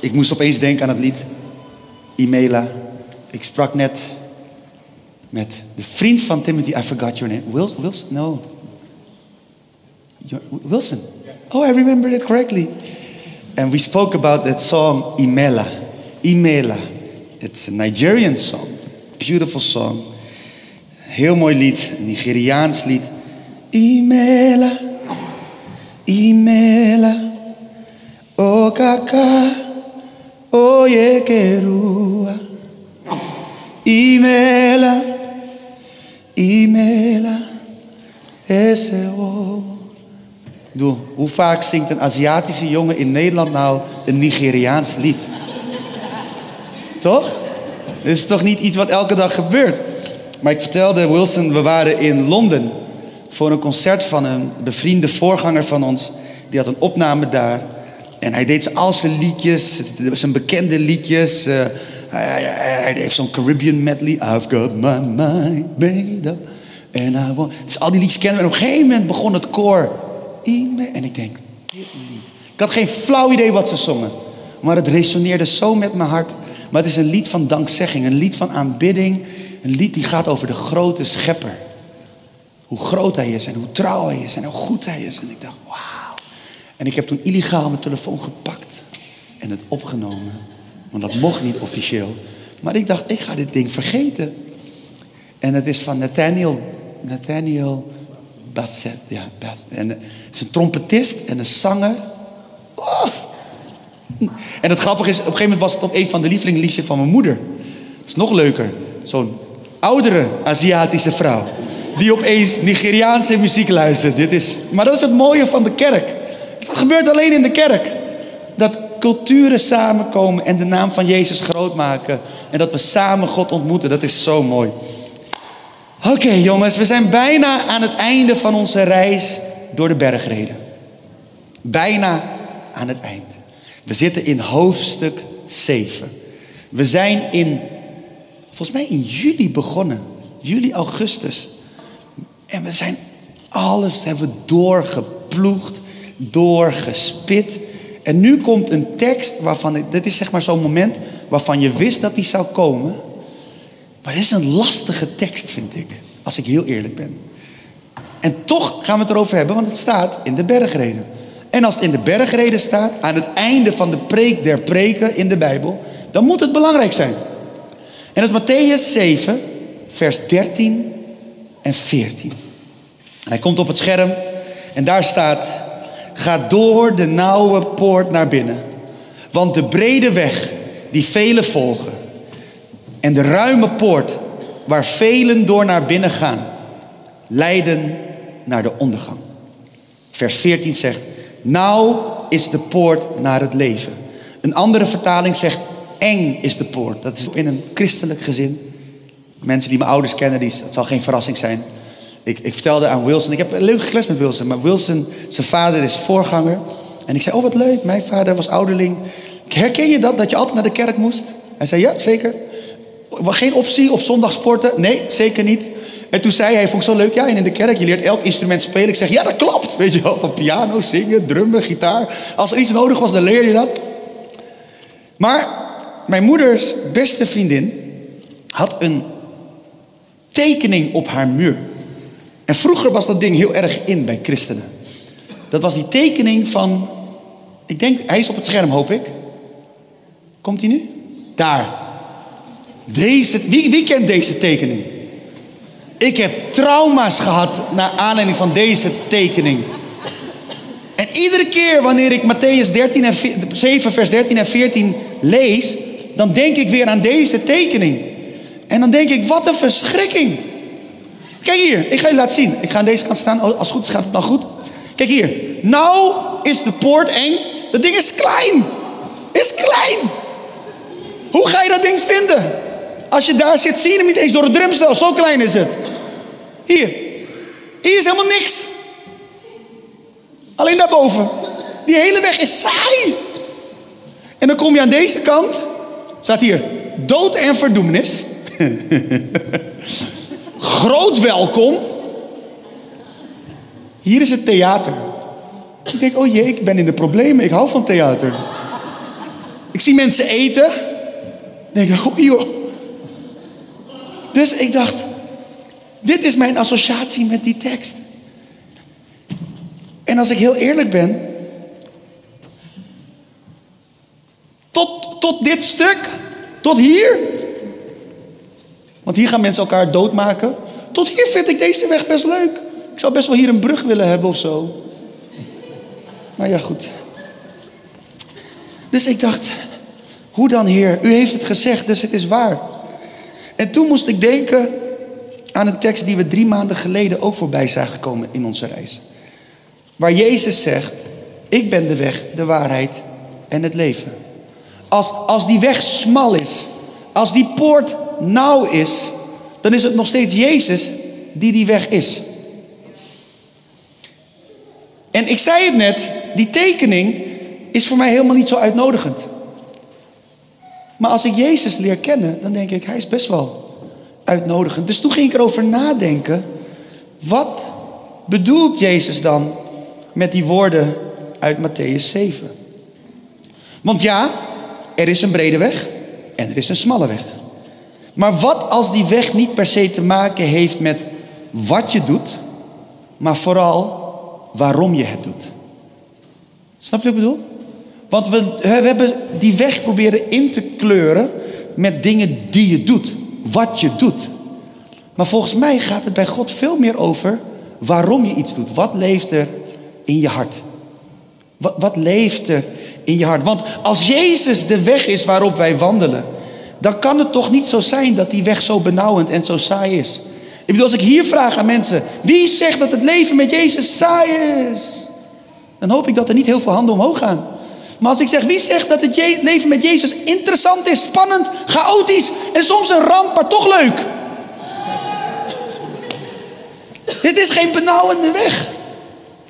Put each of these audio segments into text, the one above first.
ik moest opeens denken aan het lied Imela. Ik sprak net met de vriend van Timothy. I forgot your name. Wilson? Wilson? No. Wilson. Oh, I remember it correctly. And we spoke about that song, Imela. Imela. It's a Nigerian song. Beautiful song. Heel mooi lied. Een Nigeriaans lied. Imela. Imela. O kaka. O yekerua. Imela. Imela. Ese o. Doe, hoe vaak zingt een Aziatische jongen in Nederland nou een Nigeriaans lied? toch? Dit is toch niet iets wat elke dag gebeurt? Maar ik vertelde Wilson, we waren in Londen voor een concert van een bevriende voorganger van ons. Die had een opname daar. En hij deed al zijn liedjes, zijn bekende liedjes. Hij, hij, heeft zo'n Caribbean medley. I've got my mind made up. And I want... Dus al die liedjes kennen we. En op een gegeven moment begon het koor. En ik denk, dit lied. Ik had geen flauw idee wat ze zongen. Maar het resoneerde zo met mijn hart. Maar het is een lied van dankzegging. Een lied van aanbidding. Een lied die gaat over de grote schepper. Hoe groot hij is en hoe trouw hij is en hoe goed hij is. En ik dacht, wauw. En ik heb toen illegaal mijn telefoon gepakt en het opgenomen. Want dat mocht niet officieel. Maar ik dacht, ik ga dit ding vergeten. En het is van Nathaniel, Nathaniel Bassett. Ja, Bassett. En het is een trompetist en een zanger. Oh. En het grappige is, op een gegeven moment was het op een van de lievelingsliedjes van mijn moeder. Dat is nog leuker. Zo'n oudere Aziatische vrouw. Die opeens Nigeriaanse muziek luistert. Dit is, maar dat is het mooie van de kerk. Het gebeurt alleen in de kerk. Dat culturen samenkomen en de naam van Jezus groot maken. En dat we samen God ontmoeten. Dat is zo mooi. Oké jongens, we zijn bijna aan het einde van onze reis door de bergreden. Bijna aan het eind. We zitten in hoofdstuk 7. We zijn in, volgens mij in juli begonnen. Juli, augustus. En we zijn alles hebben doorgeploegd, doorgespit. En nu komt een tekst waarvan, dit is zeg maar zo'n moment waarvan je wist dat die zou komen. Maar dit is een lastige tekst, vind ik. Als ik heel eerlijk ben. En toch gaan we het erover hebben, want het staat in de bergreden. En als het in de bergreden staat, aan het einde van de preek der preken in de Bijbel, dan moet het belangrijk zijn. En dat is Matthäus 7, vers 13 en 14. En hij komt op het scherm en daar staat: Ga door de nauwe poort naar binnen. Want de brede weg die velen volgen en de ruime poort waar velen door naar binnen gaan, leiden naar de ondergang. Vers 14 zegt: Nou is de poort naar het leven. Een andere vertaling zegt: Eng is de poort. Dat is in een christelijk gezin. Mensen die mijn ouders kennen, die, het zal geen verrassing zijn. Ik, ik vertelde aan Wilson, ik heb een leuk gekles met Wilson, maar Wilson, zijn vader is voorganger. En ik zei: Oh, wat leuk, mijn vader was ouderling. Herken je dat, dat je altijd naar de kerk moest? Hij zei: Ja, zeker. Geen optie op zondag sporten? Nee, zeker niet. En toen zei hij, vond ik zo leuk, ja, en in de kerk, je leert elk instrument spelen. Ik zeg, ja, dat klopt. Weet je wel, van piano, zingen, drummen, gitaar. Als er iets nodig was, dan leer je dat. Maar mijn moeders beste vriendin had een tekening op haar muur. En vroeger was dat ding heel erg in bij christenen. Dat was die tekening van, ik denk, hij is op het scherm, hoop ik. Komt hij nu? Daar. Deze, wie, wie kent deze tekening? Ik heb trauma's gehad naar aanleiding van deze tekening. En iedere keer wanneer ik Matthäus 13 en 7, vers 13 en 14 lees, dan denk ik weer aan deze tekening. En dan denk ik, wat een verschrikking. Kijk hier, ik ga je laten zien. Ik ga aan deze kant staan. Als het goed gaat het dan goed. Kijk hier. Nou is de poort eng. Dat ding is klein. Is klein. Hoe ga je dat ding vinden? Als je daar zit, zie je hem niet eens door het drumstel. Zo klein is het. Hier. Hier is helemaal niks. Alleen daarboven. Die hele weg is saai. En dan kom je aan deze kant. Staat hier. Dood en verdoemenis. Groot welkom. Hier is het theater. Ik denk, oh jee, ik ben in de problemen. Ik hou van theater. Ik zie mensen eten. denk ik, oh joh. Dus ik dacht, dit is mijn associatie met die tekst. En als ik heel eerlijk ben, tot, tot dit stuk, tot hier, want hier gaan mensen elkaar doodmaken. Tot hier vind ik deze weg best leuk. Ik zou best wel hier een brug willen hebben of zo. Maar ja, goed. Dus ik dacht, hoe dan, Heer? U heeft het gezegd, dus het is waar. En toen moest ik denken aan een tekst die we drie maanden geleden ook voorbij zagen komen in onze reis. Waar Jezus zegt, ik ben de weg, de waarheid en het leven. Als, als die weg smal is, als die poort nauw is, dan is het nog steeds Jezus die die weg is. En ik zei het net, die tekening is voor mij helemaal niet zo uitnodigend. Maar als ik Jezus leer kennen, dan denk ik, hij is best wel uitnodigend. Dus toen ging ik erover nadenken, wat bedoelt Jezus dan met die woorden uit Matthäus 7? Want ja, er is een brede weg en er is een smalle weg. Maar wat als die weg niet per se te maken heeft met wat je doet, maar vooral waarom je het doet? Snap je wat ik bedoel? Want we, we hebben die weg proberen in te kleuren met dingen die je doet, wat je doet. Maar volgens mij gaat het bij God veel meer over waarom je iets doet. Wat leeft er in je hart? Wat, wat leeft er in je hart? Want als Jezus de weg is waarop wij wandelen, dan kan het toch niet zo zijn dat die weg zo benauwend en zo saai is. Ik bedoel, als ik hier vraag aan mensen, wie zegt dat het leven met Jezus saai is? Dan hoop ik dat er niet heel veel handen omhoog gaan. Maar als ik zeg, wie zegt dat het leven met Jezus interessant is, spannend, chaotisch en soms een ramp, maar toch leuk? Dit is geen benauwende weg.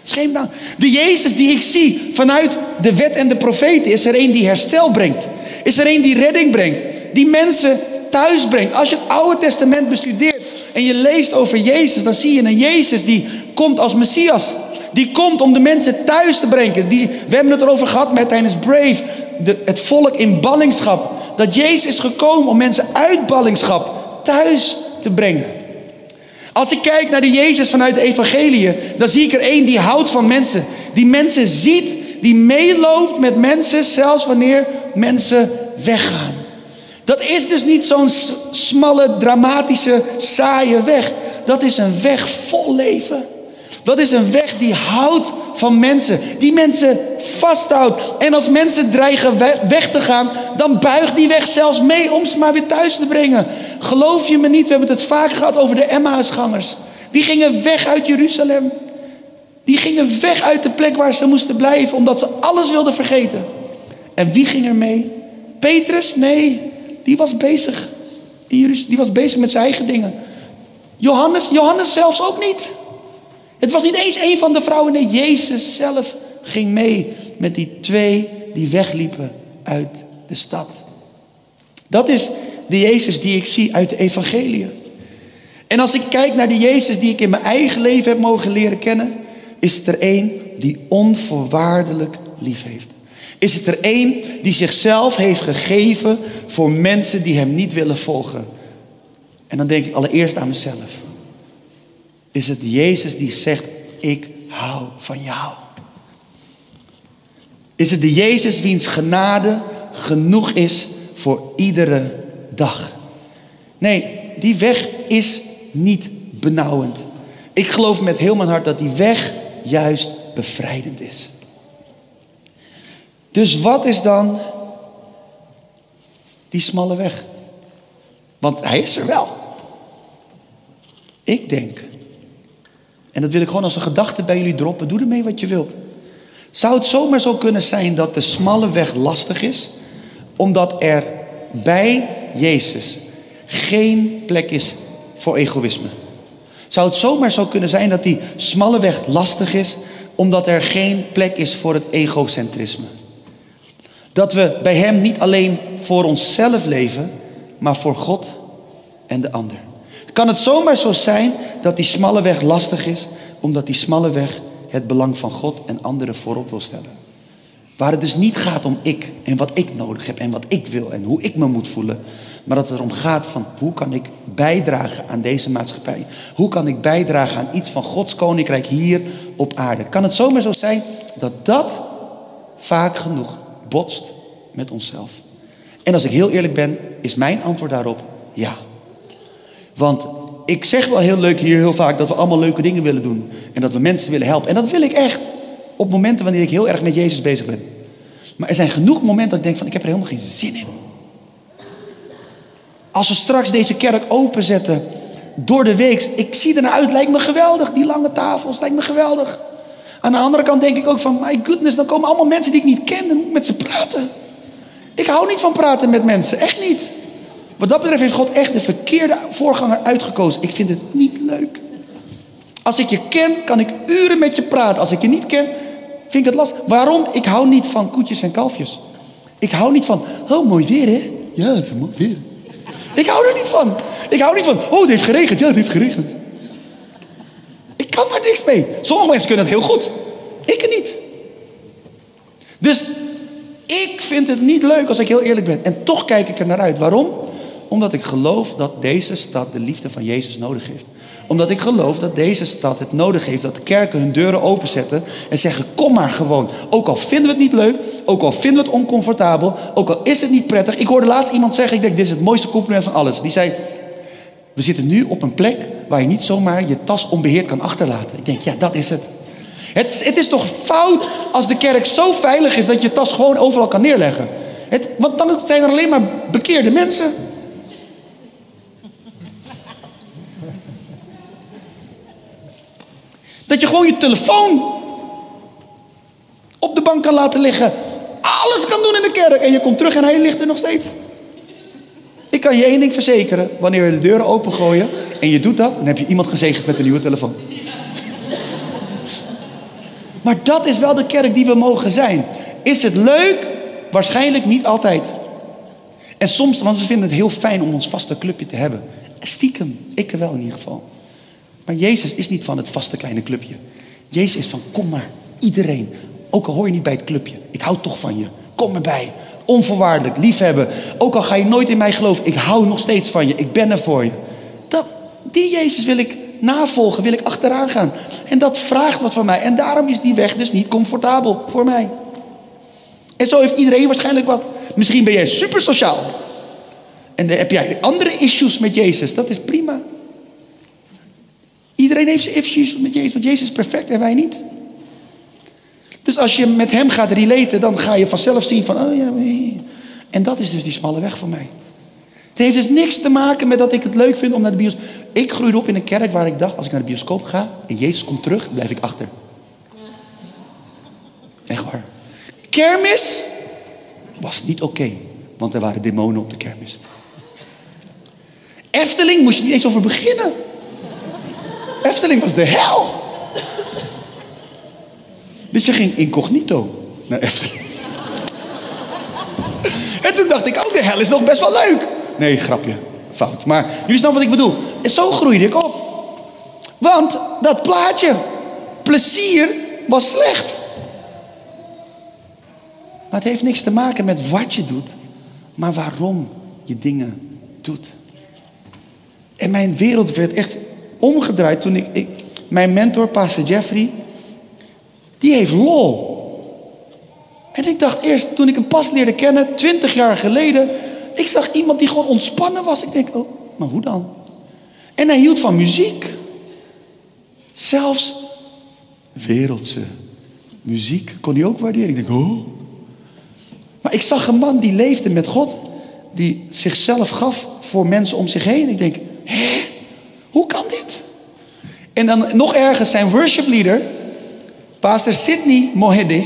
Is geen De Jezus die ik zie vanuit de wet en de profeten is er een die herstel brengt. Is er een die redding brengt die mensen thuis brengt. Als je het Oude Testament bestudeert en je leest over Jezus, dan zie je een Jezus die komt als Messias. Die komt om de mensen thuis te brengen. Die, we hebben het erover gehad met tijdens Brave, de, het volk in ballingschap. Dat Jezus is gekomen om mensen uit ballingschap thuis te brengen. Als ik kijk naar de Jezus vanuit de evangelie, dan zie ik er één die houdt van mensen. Die mensen ziet, die meeloopt met mensen, zelfs wanneer mensen weggaan. Dat is dus niet zo'n smalle, dramatische, saaie weg. Dat is een weg vol leven. Dat is een weg die houdt van mensen. Die mensen vasthoudt. En als mensen dreigen weg te gaan, dan buigt die weg zelfs mee om ze maar weer thuis te brengen. Geloof je me niet? We hebben het vaak gehad over de Emmausgangers. Die gingen weg uit Jeruzalem. Die gingen weg uit de plek waar ze moesten blijven, omdat ze alles wilden vergeten. En wie ging er mee? Petrus? Nee. Die was bezig. Die was bezig met zijn eigen dingen. Johannes, Johannes zelfs ook niet. Het was niet eens een van de vrouwen. Nee, Jezus zelf ging mee met die twee die wegliepen uit de stad. Dat is de Jezus die ik zie uit de evangelie. En als ik kijk naar de Jezus die ik in mijn eigen leven heb mogen leren kennen, is er één die onvoorwaardelijk lief heeft. Is het er één die zichzelf heeft gegeven voor mensen die hem niet willen volgen? En dan denk ik allereerst aan mezelf. Is het Jezus die zegt, ik hou van jou? Is het de Jezus wiens genade genoeg is voor iedere dag? Nee, die weg is niet benauwend. Ik geloof met heel mijn hart dat die weg juist bevrijdend is. Dus wat is dan die smalle weg? Want hij is er wel. Ik denk, en dat wil ik gewoon als een gedachte bij jullie droppen, doe ermee wat je wilt. Zou het zomaar zo kunnen zijn dat de smalle weg lastig is, omdat er bij Jezus geen plek is voor egoïsme? Zou het zomaar zo kunnen zijn dat die smalle weg lastig is, omdat er geen plek is voor het egocentrisme? Dat we bij Hem niet alleen voor onszelf leven, maar voor God en de ander. Kan het zomaar zo zijn dat die smalle weg lastig is, omdat die smalle weg het belang van God en anderen voorop wil stellen? Waar het dus niet gaat om ik en wat ik nodig heb en wat ik wil en hoe ik me moet voelen. Maar dat het erom gaat van hoe kan ik bijdragen aan deze maatschappij? Hoe kan ik bijdragen aan iets van Gods koninkrijk hier op aarde? Kan het zomaar zo zijn dat dat vaak genoeg botst met onszelf? En als ik heel eerlijk ben, is mijn antwoord daarop ja. Want ik zeg wel heel leuk hier heel vaak dat we allemaal leuke dingen willen doen. En dat we mensen willen helpen. En dat wil ik echt. Op momenten wanneer ik heel erg met Jezus bezig ben. Maar er zijn genoeg momenten dat ik denk van ik heb er helemaal geen zin in. Als we straks deze kerk openzetten door de week. Ik zie er naar uit, lijkt me geweldig. Die lange tafels, lijkt me geweldig. Aan de andere kant denk ik ook van, my goodness, dan komen allemaal mensen die ik niet ken en met ze praten. Ik hou niet van praten met mensen, echt niet. Wat dat betreft heeft God echt de verkeerde voorganger uitgekozen. Ik vind het niet leuk. Als ik je ken, kan ik uren met je praten. Als ik je niet ken, vind ik het lastig. Waarom? Ik hou niet van koetjes en kalfjes. Ik hou niet van, oh mooi weer hè? Ja, het is mooi weer. Ik hou er niet van. Ik hou niet van, oh het heeft geregend. Ja, het heeft geregend. Ik kan daar niks mee. Sommige mensen kunnen het heel goed. Ik niet. Dus ik vind het niet leuk als ik heel eerlijk ben. En toch kijk ik er naar uit. Waarom? Omdat ik geloof dat deze stad de liefde van Jezus nodig heeft. Omdat ik geloof dat deze stad het nodig heeft dat de kerken hun deuren openzetten en zeggen: Kom maar gewoon. Ook al vinden we het niet leuk, ook al vinden we het oncomfortabel, ook al is het niet prettig. Ik hoorde laatst iemand zeggen: Ik denk, dit is het mooiste compliment van alles. Die zei: We zitten nu op een plek waar je niet zomaar je tas onbeheerd kan achterlaten. Ik denk, ja, dat is het. Het, het is toch fout als de kerk zo veilig is dat je tas gewoon overal kan neerleggen. Het, want dan zijn er alleen maar bekeerde mensen. Dat je gewoon je telefoon op de bank kan laten liggen. Alles kan doen in de kerk. En je komt terug en hij ligt er nog steeds. Ik kan je één ding verzekeren. Wanneer we de deuren opengooien en je doet dat, dan heb je iemand gezegend met een nieuwe telefoon. Maar dat is wel de kerk die we mogen zijn. Is het leuk? Waarschijnlijk niet altijd. En soms, want we vinden het heel fijn om ons vaste clubje te hebben. Stiekem, ik wel in ieder geval. Maar Jezus is niet van het vaste kleine clubje. Jezus is van kom maar, iedereen. Ook al hoor je niet bij het clubje. Ik hou toch van je. Kom erbij. Onvoorwaardelijk, liefhebben. Ook al ga je nooit in mij geloven. Ik hou nog steeds van je. Ik ben er voor je. Die Jezus wil ik navolgen. Wil ik achteraan gaan. En dat vraagt wat van mij. En daarom is die weg dus niet comfortabel voor mij. En zo heeft iedereen waarschijnlijk wat. Misschien ben jij super sociaal. En dan heb jij andere issues met Jezus. Dat is prima. Iedereen heeft zijn issues met Jezus. Want Jezus is perfect en wij niet. Dus als je met hem gaat relaten, dan ga je vanzelf zien van, oh ja, en dat is dus die smalle weg voor mij. Het heeft dus niks te maken met dat ik het leuk vind om naar de bioscoop. Ik groeide op in een kerk waar ik dacht, als ik naar de bioscoop ga en Jezus komt terug, blijf ik achter. Echt waar. Kermis was niet oké, want er waren demonen op de kermis. Efteling moest je niet eens over beginnen. Efteling was de hel. Dus je ging incognito naar Efteling. En toen dacht ik, oh, de hel is nog best wel leuk. Nee, grapje. Fout. Maar jullie snappen wat ik bedoel. Zo groeide ik op. Want dat plaatje, plezier, was slecht. Maar het heeft niks te maken met wat je doet, maar waarom je dingen doet. En mijn wereld werd echt omgedraaid toen ik, ik mijn mentor, Pastor Jeffrey, die heeft lol. En ik dacht eerst, toen ik hem pas leerde kennen, twintig jaar geleden, ik zag iemand die gewoon ontspannen was. Ik denk, oh, maar hoe dan? En hij hield van muziek. Zelfs wereldse muziek kon hij ook waarderen. Ik denk, oh. Maar ik zag een man die leefde met God, die zichzelf gaf voor mensen om zich heen. Ik denk, hè, hoe kan dit? En dan nog erger, zijn worship leader, pastor Sidney Mohede,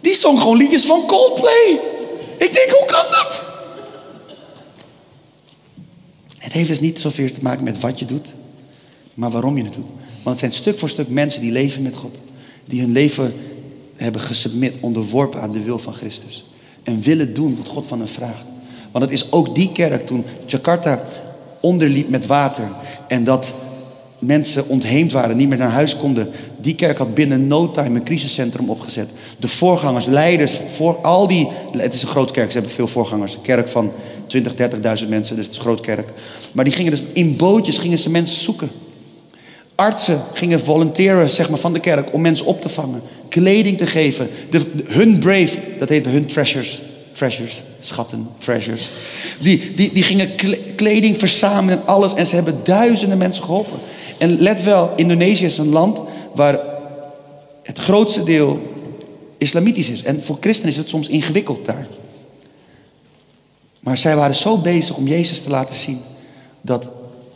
die zong gewoon liedjes van Coldplay. Ik denk, hoe kan dat? Het heeft dus niet zoveel te maken met wat je doet, maar waarom je het doet. Want het zijn stuk voor stuk mensen die leven met God. Die hun leven hebben gesubmit, onderworpen aan de wil van Christus. En willen doen wat God van hen vraagt. Want het is ook die kerk toen Jakarta onderliep met water. En dat mensen ontheemd waren, niet meer naar huis konden. Die kerk had binnen no time een crisiscentrum opgezet. De voorgangers, leiders, voor al die. Het is een groot kerk, ze hebben veel voorgangers. Een kerk van 20, 30.000 mensen, dus het is een groot kerk. Maar die gingen dus in bootjes gingen ze mensen zoeken. Artsen gingen volonteren zeg maar, van de kerk om mensen op te vangen, kleding te geven. De, hun brave, dat heet hun treasures. Treasures, schatten, treasures. Die, die, die gingen kleding verzamelen en alles. En ze hebben duizenden mensen geholpen. En let wel, Indonesië is een land waar het grootste deel islamitisch is. En voor christenen is het soms ingewikkeld daar. Maar zij waren zo bezig om Jezus te laten zien dat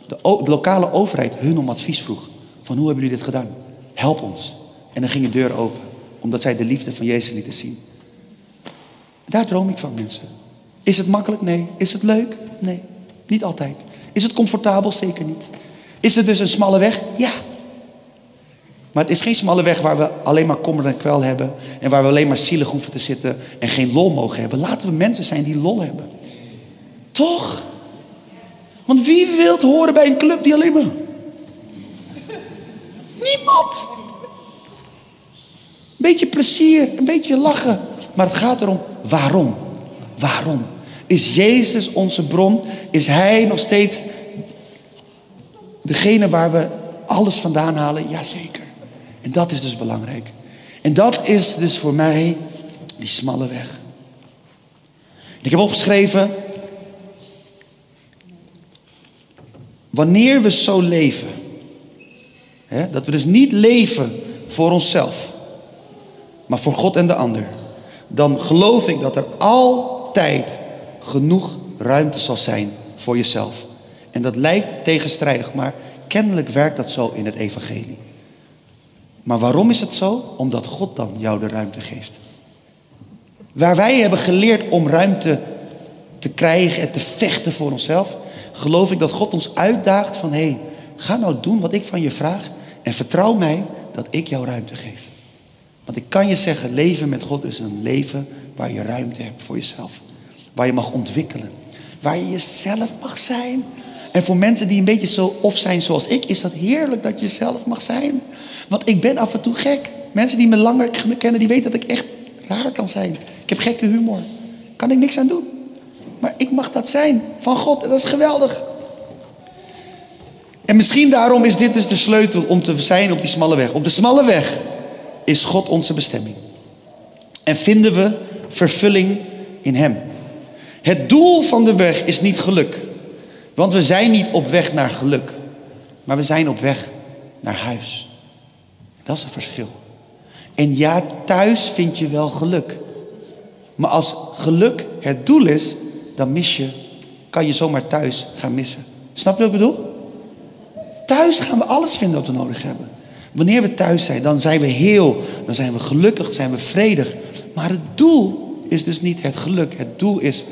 de, de, lokale overheid hun om advies vroeg. Van hoe hebben jullie dit gedaan? Help ons. En dan ging de deur open, omdat zij de liefde van Jezus lieten zien. Daar droom ik van mensen. Is het makkelijk? Nee. Is het leuk? Nee. Niet altijd. Is het comfortabel? Zeker niet. Is het dus een smalle weg? Ja. Maar het is geen smalle weg waar we alleen maar kommer en kwel hebben. En waar we alleen maar zielig hoeven te zitten en geen lol mogen hebben. Laten we mensen zijn die lol hebben. Toch? Want wie wil horen bij een club die alleen maar. Niemand. Een beetje plezier, een beetje lachen. Maar het gaat erom waarom. Waarom? Is Jezus onze bron? Is Hij nog steeds degene waar we alles vandaan halen? Jazeker. En dat is dus belangrijk. En dat is dus voor mij die smalle weg. Ik heb opgeschreven Wanneer we zo leven, hè, dat we dus niet leven voor onszelf, maar voor God en de ander, dan geloof ik dat er altijd genoeg ruimte zal zijn voor jezelf. En dat lijkt tegenstrijdig, maar kennelijk werkt dat zo in het evangelie. Maar waarom is het zo? Omdat God dan jou de ruimte geeft. Waar wij hebben geleerd om ruimte te krijgen en te vechten voor onszelf, geloof ik dat God ons uitdaagt van hé, hey, ga nou doen wat ik van je vraag en vertrouw mij dat ik jou ruimte geef. Want ik kan je zeggen, leven met God is een leven waar je ruimte hebt voor jezelf. Waar je mag ontwikkelen. Waar je jezelf mag zijn. En voor mensen die een beetje zo of zijn zoals ik, is dat heerlijk dat je zelf mag zijn. Want ik ben af en toe gek. Mensen die me langer kennen, die weten dat ik echt raar kan zijn. Ik heb gekke humor. Kan ik niks aan doen. Maar ik mag dat zijn van God. En dat is geweldig. En misschien daarom is dit dus de sleutel om te zijn op die smalle weg. Op de smalle weg is God onze bestemming. En vinden we vervulling in Hem. Het doel van de weg is niet geluk. Want we zijn niet op weg naar geluk. Maar we zijn op weg naar huis. Dat is een verschil. En ja, thuis vind je wel geluk. Maar als geluk het doel is, dan mis je, kan je zomaar thuis gaan missen. Snap je wat ik bedoel? Thuis gaan we alles vinden wat we nodig hebben. Wanneer we thuis zijn, dan zijn we heel, dan zijn we gelukkig, zijn we vredig. Maar het doel is dus niet het geluk. Het doel is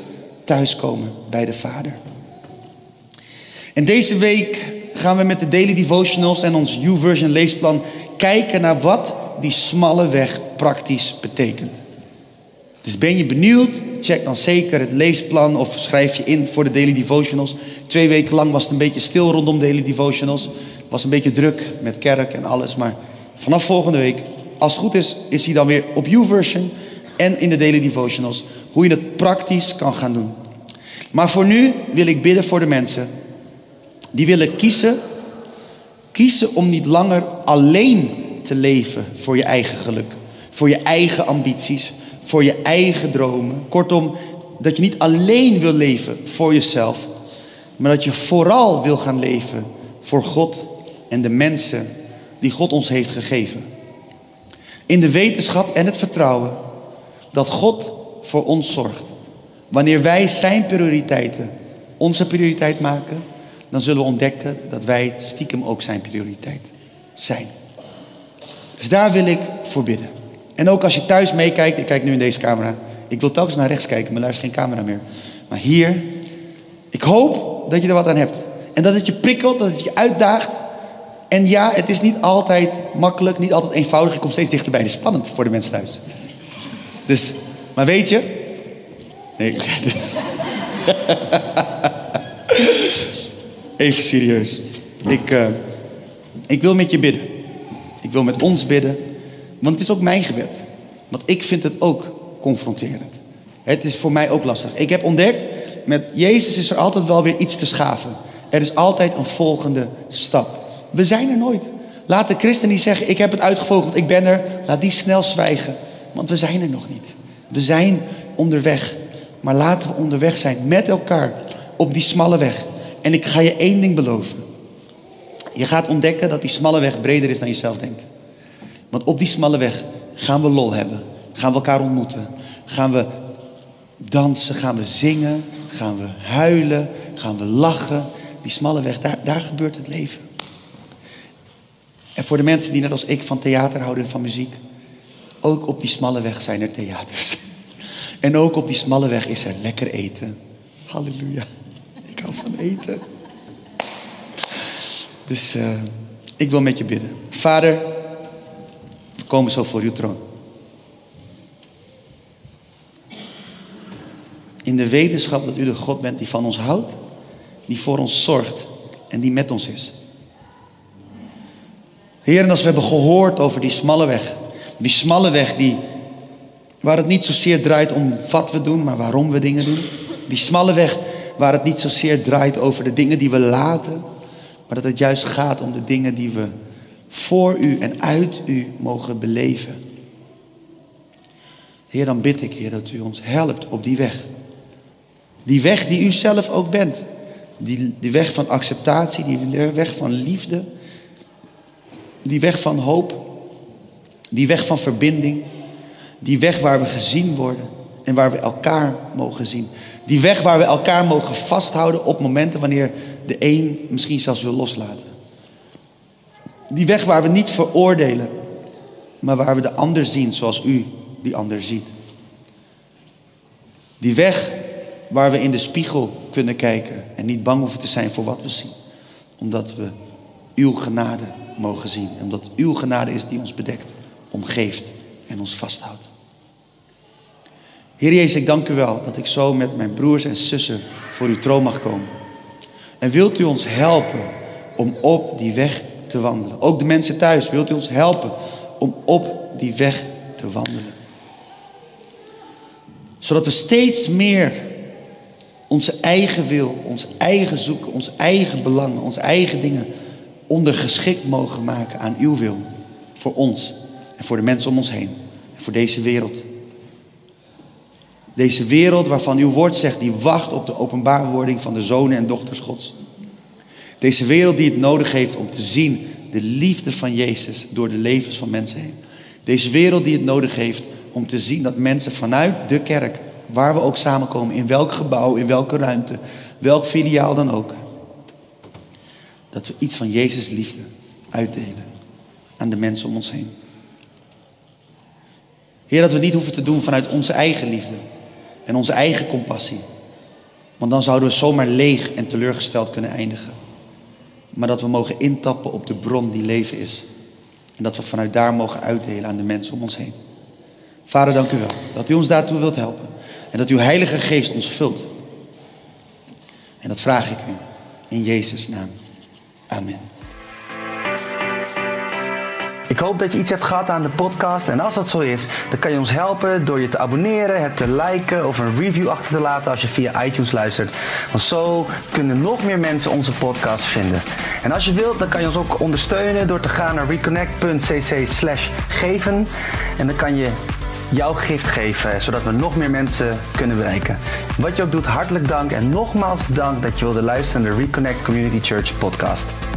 thuiskomen bij de Vader. En deze week gaan we met de Daily Devotionals en ons U-version leesplan kijken naar wat die smalle weg praktisch betekent. Dus ben je benieuwd? Check dan zeker het leesplan of schrijf je in voor de Daily Devotionals. Twee weken lang was het een beetje stil rondom Daily Devotionals. Het was een beetje druk met kerk en alles. Maar vanaf volgende week, als het goed is, is hij dan weer op YouVersion en in de Daily Devotionals. Hoe je het praktisch kan gaan doen. Maar voor nu wil ik bidden voor de mensen die willen kiezen. Kiezen om niet langer alleen te leven voor je eigen geluk. Voor je eigen ambities voor je eigen dromen. Kortom, dat je niet alleen wil leven voor jezelf, maar dat je vooral wil gaan leven voor God en de mensen die God ons heeft gegeven. In de wetenschap en het vertrouwen dat God voor ons zorgt. Wanneer wij Zijn prioriteiten onze prioriteit maken, dan zullen we ontdekken dat wij stiekem ook Zijn prioriteit zijn. Dus daar wil ik voor bidden. En ook als je thuis meekijkt, ik kijk nu in deze camera. Ik wil telkens naar rechts kijken, maar is geen camera meer. Maar hier, ik hoop dat je er wat aan hebt. En dat het je prikkelt, dat het je uitdaagt. En ja, het is niet altijd makkelijk, niet altijd eenvoudig. Ik kom steeds dichterbij. Het is spannend voor de mensen thuis. Dus, maar weet je. Nee, Even serieus. Ik, uh, Ik wil met je bidden. Ik wil met ons bidden. Want het is ook mijn gebed. Want ik vind het ook confronterend. Het is voor mij ook lastig. Ik heb ontdekt, met Jezus is er altijd wel weer iets te schaven. Er is altijd een volgende stap. We zijn er nooit. Laat de christen niet zeggen, ik heb het uitgevogeld, ik ben er. Laat die snel zwijgen. Want we zijn er nog niet. We zijn onderweg. Maar laten we onderweg zijn met elkaar op die smalle weg. En ik ga je één ding beloven. Je gaat ontdekken dat die smalle weg breder is dan je zelf denkt. Want op die smalle weg gaan we lol hebben. Gaan we elkaar ontmoeten. Gaan we dansen, gaan we zingen, gaan we huilen, gaan we lachen. Die smalle weg, daar, daar gebeurt het leven. En voor de mensen die net als ik van theater houden en van muziek. Ook op die smalle weg zijn er theaters. En ook op die smalle weg is er lekker eten. Halleluja. Hou van eten. Dus uh, ik wil met je bidden. Vader, we komen zo voor uw troon. In de wetenschap dat u de God bent die van ons houdt, die voor ons zorgt en die met ons is. Heer, en als we hebben gehoord over die smalle weg, die smalle weg die, waar het niet zozeer draait om wat we doen, maar waarom we dingen doen. Die smalle weg waar het niet zozeer draait over de dingen die we laten, maar dat het juist gaat om de dingen die we voor u en uit u mogen beleven. Heer, dan bid ik, Heer, dat u ons helpt op die weg. Die weg die u zelf ook bent. Die, die weg van acceptatie, die weg van liefde. Die weg van hoop. Die weg van verbinding. Die weg waar we gezien worden en waar we elkaar mogen zien. Die weg waar we elkaar mogen vasthouden op momenten wanneer de een misschien zelfs wil loslaten. Die weg waar we niet veroordelen, maar waar we de ander zien zoals u die ander ziet. Die weg waar we in de spiegel kunnen kijken en niet bang hoeven te zijn voor wat we zien. Omdat we uw genade mogen zien. En omdat uw genade is die ons bedekt, omgeeft en ons vasthoudt. Heer Jezus, ik dank u wel dat ik zo met mijn broers en zussen voor uw troon mag komen. En wilt u ons helpen om op die weg te wandelen? Ook de mensen thuis, wilt u ons helpen om op die weg te wandelen? Zodat we steeds meer onze eigen wil, ons eigen zoeken, ons eigen belangen, onze eigen dingen ondergeschikt mogen maken aan uw wil. Voor ons en voor de mensen om ons heen en voor deze wereld. Deze wereld waarvan uw woord zegt, die wacht op de openbaarwording van de zonen en dochters Gods. Deze wereld die het nodig heeft om te zien de liefde van Jezus door de levens van mensen heen. Deze wereld die het nodig heeft om te zien dat mensen vanuit de kerk, waar we ook samenkomen, in welk gebouw, in welke ruimte, welk filiaal dan ook, dat we iets van Jezus liefde uitdelen aan de mensen om ons heen. Heer, dat we niet hoeven te doen vanuit onze eigen liefde en onze eigen compassie. Want dan zouden we zomaar leeg en teleurgesteld kunnen eindigen. Maar dat we mogen intappen op de bron die leven is. En dat we vanuit daar mogen uitdelen aan de mensen om ons heen. Vader, dank u wel dat u ons daartoe wilt helpen. En dat uw Heilige Geest ons vult. En dat vraag ik u in Jezus' naam. Amen. Ik hoop dat je iets hebt gehad aan de podcast. En als dat zo is, dan kan je ons helpen door je te abonneren, het te liken of een review achter te laten als je via iTunes luistert. Want zo kunnen nog meer mensen onze podcast vinden. En als je wilt, dan kan je ons ook ondersteunen door te gaan naar reconnect.cc slash geven. En dan kan je jouw gift geven, zodat we nog meer mensen kunnen bereiken. Wat je ook doet, hartelijk dank en nogmaals dank dat je wilde luisteren naar de Reconnect Community Church podcast.